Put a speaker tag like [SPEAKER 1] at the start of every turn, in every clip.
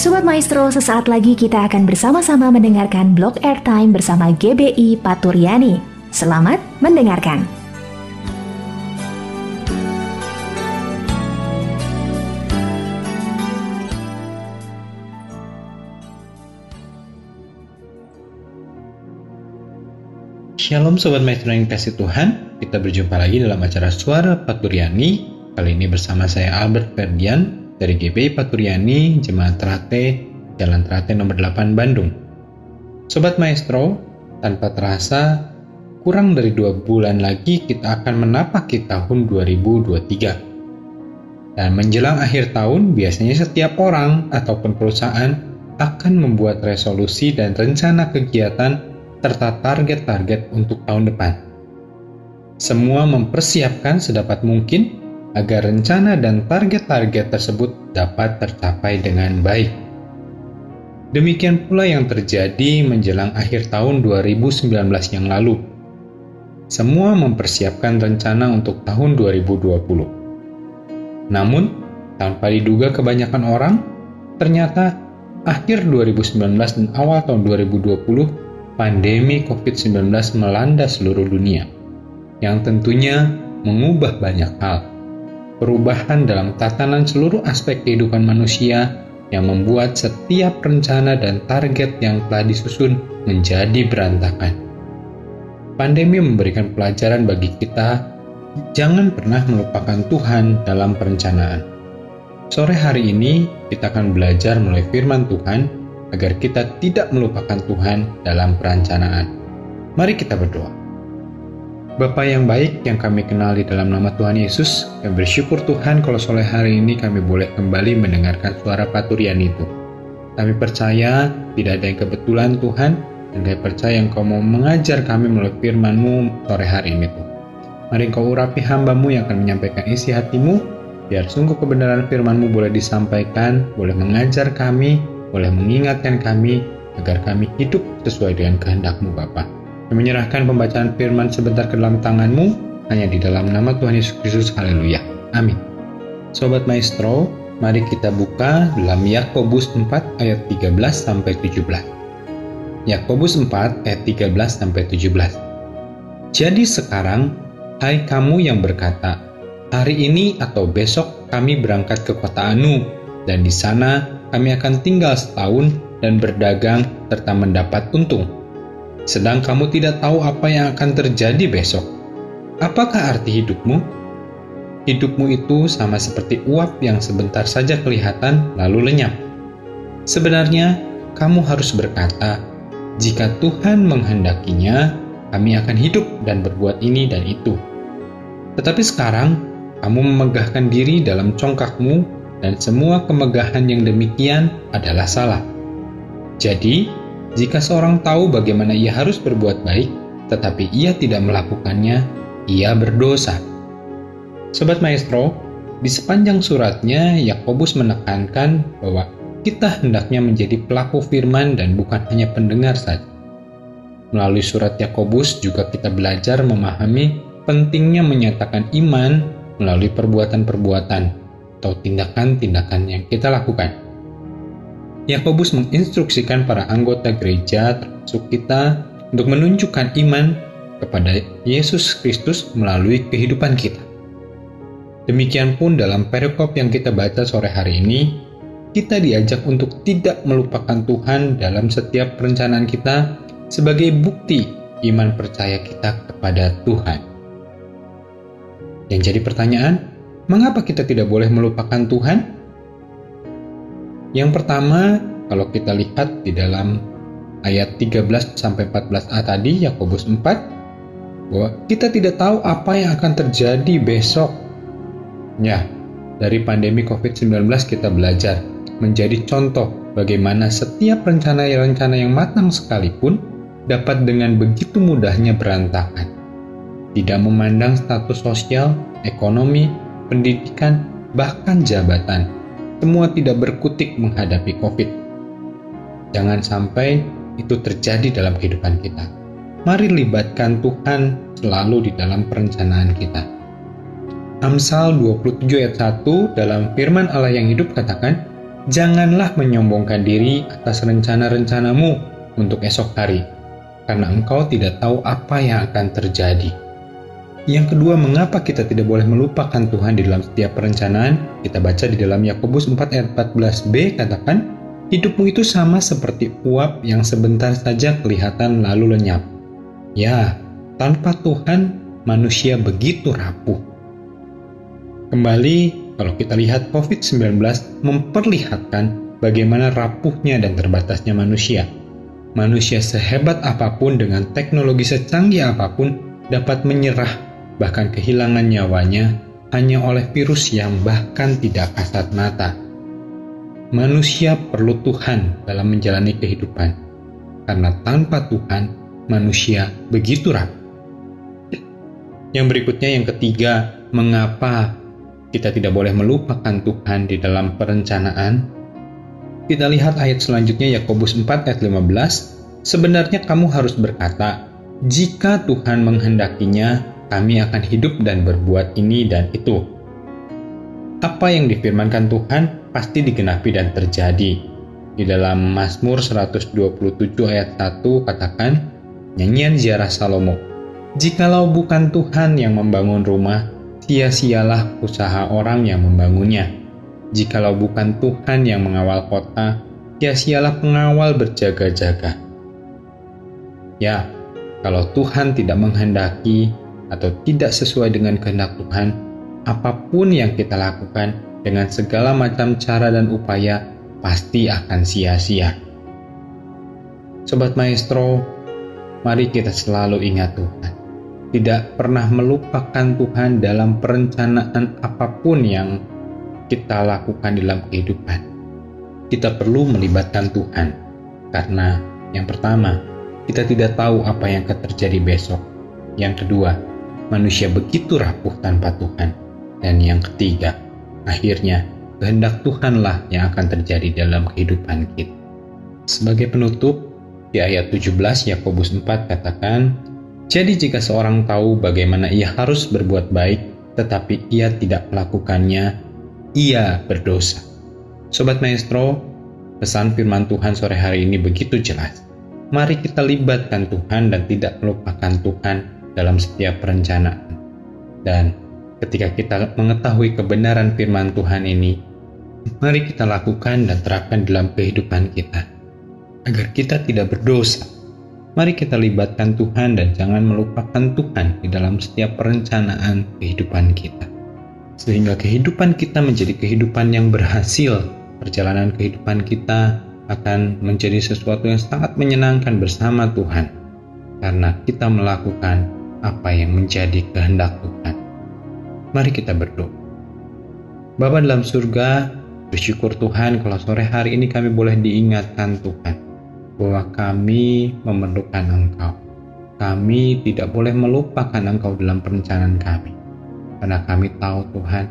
[SPEAKER 1] Sobat Maestro, sesaat lagi kita akan bersama-sama mendengarkan blog airtime bersama GBI Paturyani. Selamat mendengarkan.
[SPEAKER 2] Shalom Sobat Maestro yang kasih Tuhan, kita berjumpa lagi dalam acara Suara Paturyani. Kali ini bersama saya Albert Ferdian dari GBI Paturyani, Jemaat Terate, Jalan Terate nomor 8 Bandung. Sobat Maestro, tanpa terasa, kurang dari dua bulan lagi kita akan menapaki tahun 2023. Dan menjelang akhir tahun, biasanya setiap orang ataupun perusahaan akan membuat resolusi dan rencana kegiatan serta target-target untuk tahun depan. Semua mempersiapkan sedapat mungkin agar rencana dan target-target tersebut dapat tercapai dengan baik. Demikian pula yang terjadi menjelang akhir tahun 2019 yang lalu. Semua mempersiapkan rencana untuk tahun 2020. Namun, tanpa diduga kebanyakan orang, ternyata akhir 2019 dan awal tahun 2020, pandemi COVID-19 melanda seluruh dunia, yang tentunya mengubah banyak hal perubahan dalam tatanan seluruh aspek kehidupan manusia yang membuat setiap rencana dan target yang telah disusun menjadi berantakan. Pandemi memberikan pelajaran bagi kita, jangan pernah melupakan Tuhan dalam perencanaan. Sore hari ini, kita akan belajar melalui firman Tuhan agar kita tidak melupakan Tuhan dalam perencanaan. Mari kita berdoa. Bapak yang baik yang kami kenal di dalam nama Tuhan Yesus, kami bersyukur Tuhan kalau sore hari ini kami boleh kembali mendengarkan suara paturian itu. Kami percaya tidak ada yang kebetulan Tuhan, dan kami percaya Engkau mau mengajar kami melalui firman-Mu sore hari ini Tuhan. Mari Engkau urapi hambamu yang akan menyampaikan isi hatimu, biar sungguh kebenaran firman-Mu boleh disampaikan, boleh mengajar kami, boleh mengingatkan kami, agar kami hidup sesuai dengan kehendak-Mu Bapak. Menyerahkan pembacaan firman sebentar ke dalam tanganmu, hanya di dalam nama Tuhan Yesus Kristus. Haleluya. Amin. Sobat Maestro, mari kita buka dalam Yakobus 4 ayat 13 sampai 17. Yakobus 4 ayat 13 sampai 17. Jadi sekarang, hai kamu yang berkata, hari ini atau besok kami berangkat ke kota Anu, dan di sana kami akan tinggal setahun dan berdagang serta mendapat untung sedang kamu tidak tahu apa yang akan terjadi besok. Apakah arti hidupmu? Hidupmu itu sama seperti uap yang sebentar saja kelihatan lalu lenyap. Sebenarnya, kamu harus berkata, "Jika Tuhan menghendakinya, kami akan hidup dan berbuat ini dan itu." Tetapi sekarang, kamu memegahkan diri dalam congkakmu, dan semua kemegahan yang demikian adalah salah. Jadi, jika seorang tahu bagaimana ia harus berbuat baik, tetapi ia tidak melakukannya, ia berdosa. Sobat Maestro, di sepanjang suratnya Yakobus menekankan bahwa kita hendaknya menjadi pelaku firman dan bukan hanya pendengar saja. Melalui surat Yakobus juga kita belajar memahami pentingnya menyatakan iman melalui perbuatan-perbuatan atau tindakan-tindakan yang kita lakukan. Yakobus menginstruksikan para anggota gereja termasuk kita untuk menunjukkan iman kepada Yesus Kristus melalui kehidupan kita. Demikian pun dalam perikop yang kita baca sore hari ini, kita diajak untuk tidak melupakan Tuhan dalam setiap perencanaan kita sebagai bukti iman percaya kita kepada Tuhan. Yang jadi pertanyaan, mengapa kita tidak boleh melupakan Tuhan? Yang pertama, kalau kita lihat di dalam ayat 13 sampai 14a tadi Yakobus 4 bahwa kita tidak tahu apa yang akan terjadi besok. Ya, dari pandemi COVID-19 kita belajar menjadi contoh bagaimana setiap rencana-rencana yang matang sekalipun dapat dengan begitu mudahnya berantakan. Tidak memandang status sosial, ekonomi, pendidikan, bahkan jabatan semua tidak berkutik menghadapi COVID. Jangan sampai itu terjadi dalam kehidupan kita. Mari libatkan Tuhan selalu di dalam perencanaan kita. Amsal 27 ayat 1 dalam firman Allah yang hidup katakan, Janganlah menyombongkan diri atas rencana-rencanamu untuk esok hari, karena engkau tidak tahu apa yang akan terjadi. Yang kedua, mengapa kita tidak boleh melupakan Tuhan di dalam setiap perencanaan? Kita baca di dalam Yakobus 4 ayat 14b katakan, Hidupmu itu sama seperti uap yang sebentar saja kelihatan lalu lenyap. Ya, tanpa Tuhan manusia begitu rapuh. Kembali, kalau kita lihat COVID-19 memperlihatkan bagaimana rapuhnya dan terbatasnya manusia. Manusia sehebat apa pun dengan teknologi secanggih apa pun dapat menyerah bahkan kehilangan nyawanya hanya oleh virus yang bahkan tidak kasat mata. Manusia perlu Tuhan dalam menjalani kehidupan, karena tanpa Tuhan manusia begitu rapuh. Yang berikutnya, yang ketiga, mengapa kita tidak boleh melupakan Tuhan di dalam perencanaan? Kita lihat ayat selanjutnya Yakobus 4 ayat 15. Sebenarnya kamu harus berkata, jika Tuhan menghendakinya, kami akan hidup dan berbuat ini dan itu. Apa yang difirmankan Tuhan pasti digenapi dan terjadi. Di dalam Mazmur 127 ayat 1 katakan, nyanyian ziarah Salomo, Jikalau bukan Tuhan yang membangun rumah, sia-sialah usaha orang yang membangunnya. Jikalau bukan Tuhan yang mengawal kota, sia-sialah pengawal berjaga-jaga. Ya, kalau Tuhan tidak menghendaki atau tidak sesuai dengan kehendak Tuhan, apa pun yang kita lakukan dengan segala macam cara dan upaya pasti akan sia-sia. Sobat Maestro, mari kita selalu ingat Tuhan tidak pernah melupakan Tuhan dalam perencanaan apa pun yang kita lakukan dalam kehidupan. Kita perlu melibatkan Tuhan, karena yang pertama, kita tidak tahu apa yang akan terjadi besok. Yang kedua, manusia begitu rapuh tanpa Tuhan. Dan yang ketiga, akhirnya kehendak Tuhanlah yang akan terjadi dalam kehidupan kita. Sebagai penutup, di ayat 17 Yakobus 4 katakan, jadi jika seorang tahu bagaimana ia harus berbuat baik, tetapi ia tidak melakukannya, ia berdosa. Sobat Maestro, pesan firman Tuhan sore hari ini begitu jelas. Mari kita libatkan Tuhan dan tidak melupakan Tuhan dalam setiap perencanaan. Dan ketika kita mengetahui kebenaran firman Tuhan ini, mari kita lakukan dan terapkan dalam kehidupan kita. Agar kita tidak berdosa Mari kita libatkan Tuhan dan jangan melupakan Tuhan di dalam setiap perencanaan kehidupan kita. Sehingga kehidupan kita menjadi kehidupan yang berhasil. Perjalanan kehidupan kita akan menjadi sesuatu yang sangat menyenangkan bersama Tuhan. Karena kita melakukan apa yang menjadi kehendak Tuhan. Mari kita berdoa. Bapa dalam surga, bersyukur Tuhan kalau sore hari ini kami boleh diingatkan Tuhan bahwa kami memerlukan Engkau. Kami tidak boleh melupakan Engkau dalam perencanaan kami. Karena kami tahu Tuhan,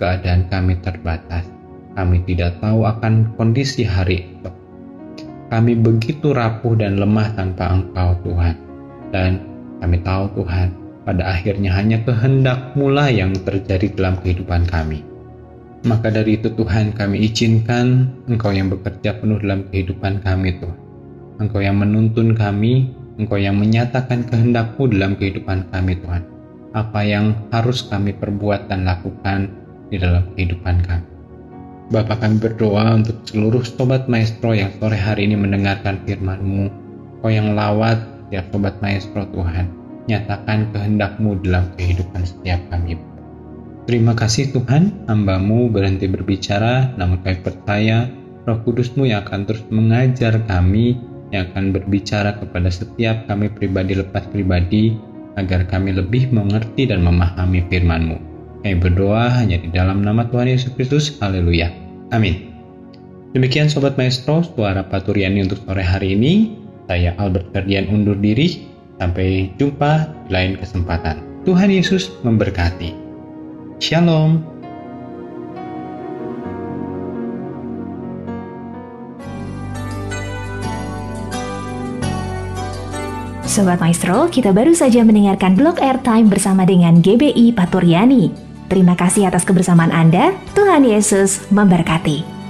[SPEAKER 2] keadaan kami terbatas. Kami tidak tahu akan kondisi hari itu. Kami begitu rapuh dan lemah tanpa Engkau Tuhan. Dan kami tahu Tuhan, pada akhirnya hanya kehendak mula yang terjadi dalam kehidupan kami. Maka dari itu Tuhan kami izinkan Engkau yang bekerja penuh dalam kehidupan kami Tuhan. Engkau yang menuntun kami, Engkau yang menyatakan kehendakmu dalam kehidupan kami Tuhan. Apa yang harus kami perbuat dan lakukan di dalam kehidupan kami. Bapak kami berdoa untuk seluruh sobat maestro yang sore hari ini mendengarkan firman-Mu. Kau yang lawat setiap sobat maestro Tuhan. Nyatakan kehendakmu dalam kehidupan setiap kami. Terima kasih Tuhan, hambamu berhenti berbicara, namun kami percaya roh kudusmu yang akan terus mengajar kami yang akan berbicara kepada setiap kami pribadi lepas pribadi agar kami lebih mengerti dan memahami firman-Mu. Kami berdoa hanya di dalam nama Tuhan Yesus Kristus. Haleluya. Amin. Demikian Sobat Maestro, suara Paturiani untuk sore hari ini. Saya Albert Ferdian undur diri. Sampai jumpa di lain kesempatan. Tuhan Yesus memberkati. Shalom.
[SPEAKER 1] Sobat Maestro, kita baru saja mendengarkan blog airtime bersama dengan GBI Paturyani. Terima kasih atas kebersamaan Anda. Tuhan Yesus memberkati.